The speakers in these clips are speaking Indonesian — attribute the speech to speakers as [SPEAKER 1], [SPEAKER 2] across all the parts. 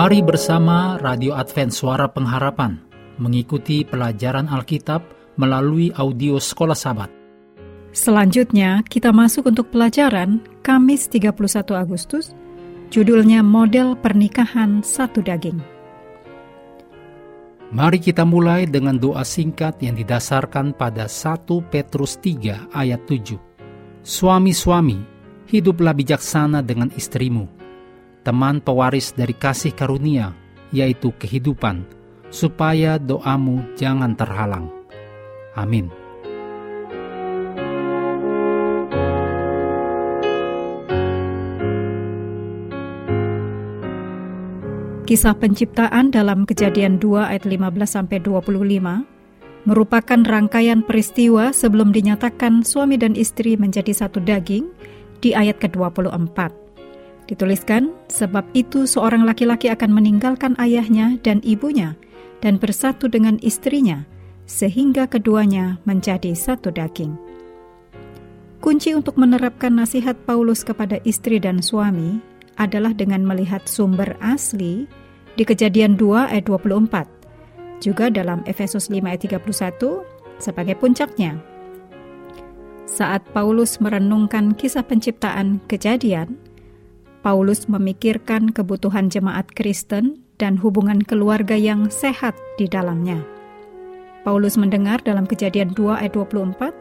[SPEAKER 1] Mari bersama Radio Advent Suara Pengharapan mengikuti pelajaran Alkitab melalui audio Sekolah Sabat.
[SPEAKER 2] Selanjutnya, kita masuk untuk pelajaran Kamis 31 Agustus, judulnya Model Pernikahan Satu Daging.
[SPEAKER 1] Mari kita mulai dengan doa singkat yang didasarkan pada 1 Petrus 3 ayat 7. Suami-suami, hiduplah bijaksana dengan istrimu, teman pewaris dari kasih karunia, yaitu kehidupan, supaya doamu jangan terhalang. Amin.
[SPEAKER 2] Kisah penciptaan dalam Kejadian 2 ayat 15 sampai 25 merupakan rangkaian peristiwa sebelum dinyatakan suami dan istri menjadi satu daging di ayat ke-24. Dituliskan, sebab itu seorang laki-laki akan meninggalkan ayahnya dan ibunya dan bersatu dengan istrinya, sehingga keduanya menjadi satu daging. Kunci untuk menerapkan nasihat Paulus kepada istri dan suami adalah dengan melihat sumber asli di kejadian 2 ayat 24, juga dalam Efesus 5 ayat 31 sebagai puncaknya. Saat Paulus merenungkan kisah penciptaan kejadian, Paulus memikirkan kebutuhan jemaat Kristen dan hubungan keluarga yang sehat di dalamnya. Paulus mendengar dalam kejadian 2 ayat 24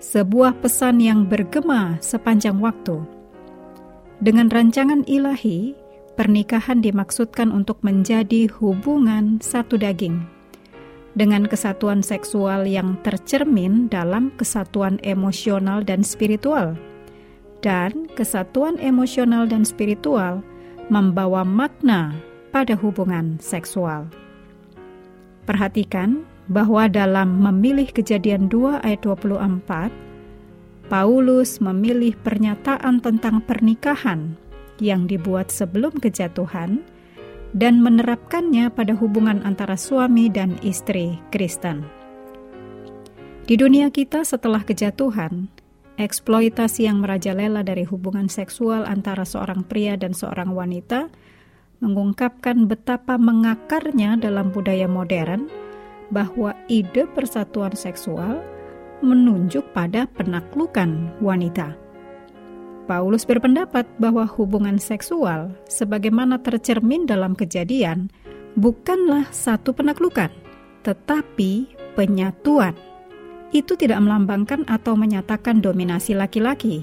[SPEAKER 2] sebuah pesan yang bergema sepanjang waktu. Dengan rancangan ilahi, pernikahan dimaksudkan untuk menjadi hubungan satu daging dengan kesatuan seksual yang tercermin dalam kesatuan emosional dan spiritual dan kesatuan emosional dan spiritual membawa makna pada hubungan seksual. Perhatikan bahwa dalam memilih kejadian 2 ayat 24, Paulus memilih pernyataan tentang pernikahan yang dibuat sebelum kejatuhan dan menerapkannya pada hubungan antara suami dan istri Kristen. Di dunia kita setelah kejatuhan, Eksploitasi yang merajalela dari hubungan seksual antara seorang pria dan seorang wanita mengungkapkan betapa mengakarnya dalam budaya modern bahwa ide persatuan seksual menunjuk pada penaklukan wanita. Paulus berpendapat bahwa hubungan seksual, sebagaimana tercermin dalam kejadian, bukanlah satu penaklukan, tetapi penyatuan itu tidak melambangkan atau menyatakan dominasi laki-laki,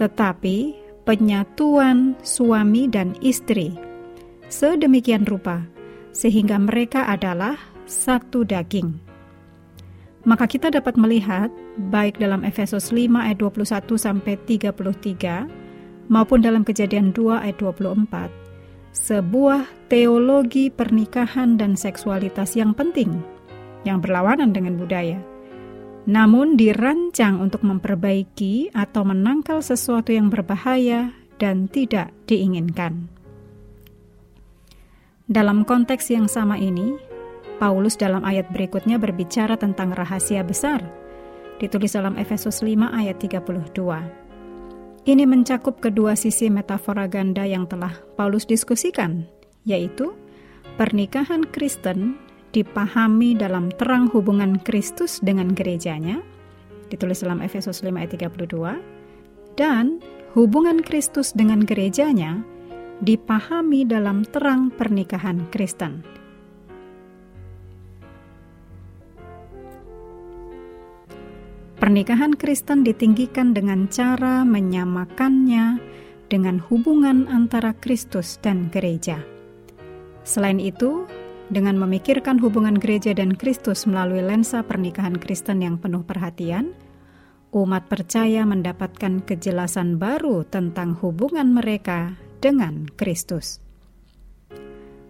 [SPEAKER 2] tetapi penyatuan suami dan istri sedemikian rupa sehingga mereka adalah satu daging. Maka kita dapat melihat baik dalam Efesus 5 ayat 21 sampai 33 maupun dalam Kejadian 2 ayat 24 sebuah teologi pernikahan dan seksualitas yang penting yang berlawanan dengan budaya namun dirancang untuk memperbaiki atau menangkal sesuatu yang berbahaya dan tidak diinginkan. Dalam konteks yang sama ini, Paulus dalam ayat berikutnya berbicara tentang rahasia besar, ditulis dalam Efesus 5 ayat 32. Ini mencakup kedua sisi metafora ganda yang telah Paulus diskusikan, yaitu pernikahan Kristen dipahami dalam terang hubungan Kristus dengan gerejanya, ditulis dalam Efesus 5 ayat 32, dan hubungan Kristus dengan gerejanya dipahami dalam terang pernikahan Kristen. Pernikahan Kristen ditinggikan dengan cara menyamakannya dengan hubungan antara Kristus dan gereja. Selain itu, dengan memikirkan hubungan gereja dan Kristus melalui lensa pernikahan Kristen yang penuh perhatian, umat percaya mendapatkan kejelasan baru tentang hubungan mereka dengan Kristus.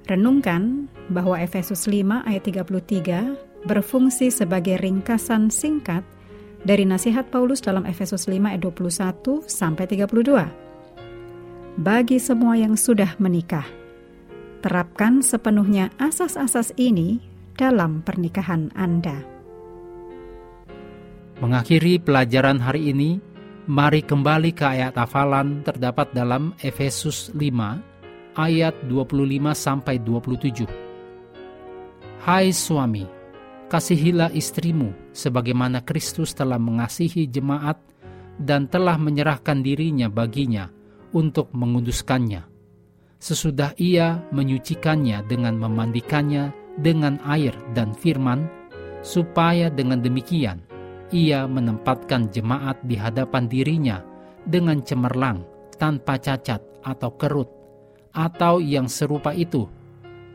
[SPEAKER 2] Renungkan bahwa Efesus 5 ayat 33 berfungsi sebagai ringkasan singkat dari nasihat Paulus dalam Efesus 5 ayat 21 sampai 32. Bagi semua yang sudah menikah, Terapkan sepenuhnya asas-asas ini dalam pernikahan Anda.
[SPEAKER 1] Mengakhiri pelajaran hari ini, mari kembali ke ayat hafalan terdapat dalam Efesus 5 ayat 25 sampai 27. Hai suami, kasihilah istrimu sebagaimana Kristus telah mengasihi jemaat dan telah menyerahkan dirinya baginya untuk menguduskannya. Sesudah ia menyucikannya dengan memandikannya dengan air dan firman, supaya dengan demikian ia menempatkan jemaat di hadapan dirinya dengan cemerlang, tanpa cacat atau kerut, atau yang serupa itu,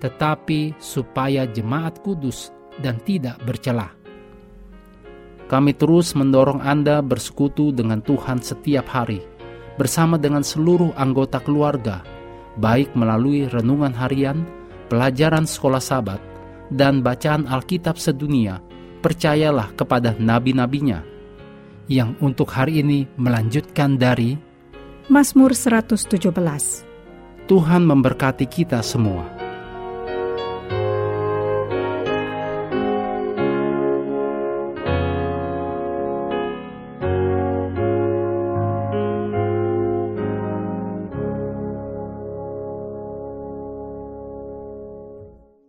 [SPEAKER 1] tetapi supaya jemaat kudus dan tidak bercelah. Kami terus mendorong Anda bersekutu dengan Tuhan setiap hari, bersama dengan seluruh anggota keluarga, baik melalui renungan harian, pelajaran sekolah sabat, dan bacaan Alkitab sedunia, percayalah kepada nabi-nabinya, yang untuk hari ini melanjutkan dari
[SPEAKER 2] Mazmur 117.
[SPEAKER 1] Tuhan memberkati kita semua.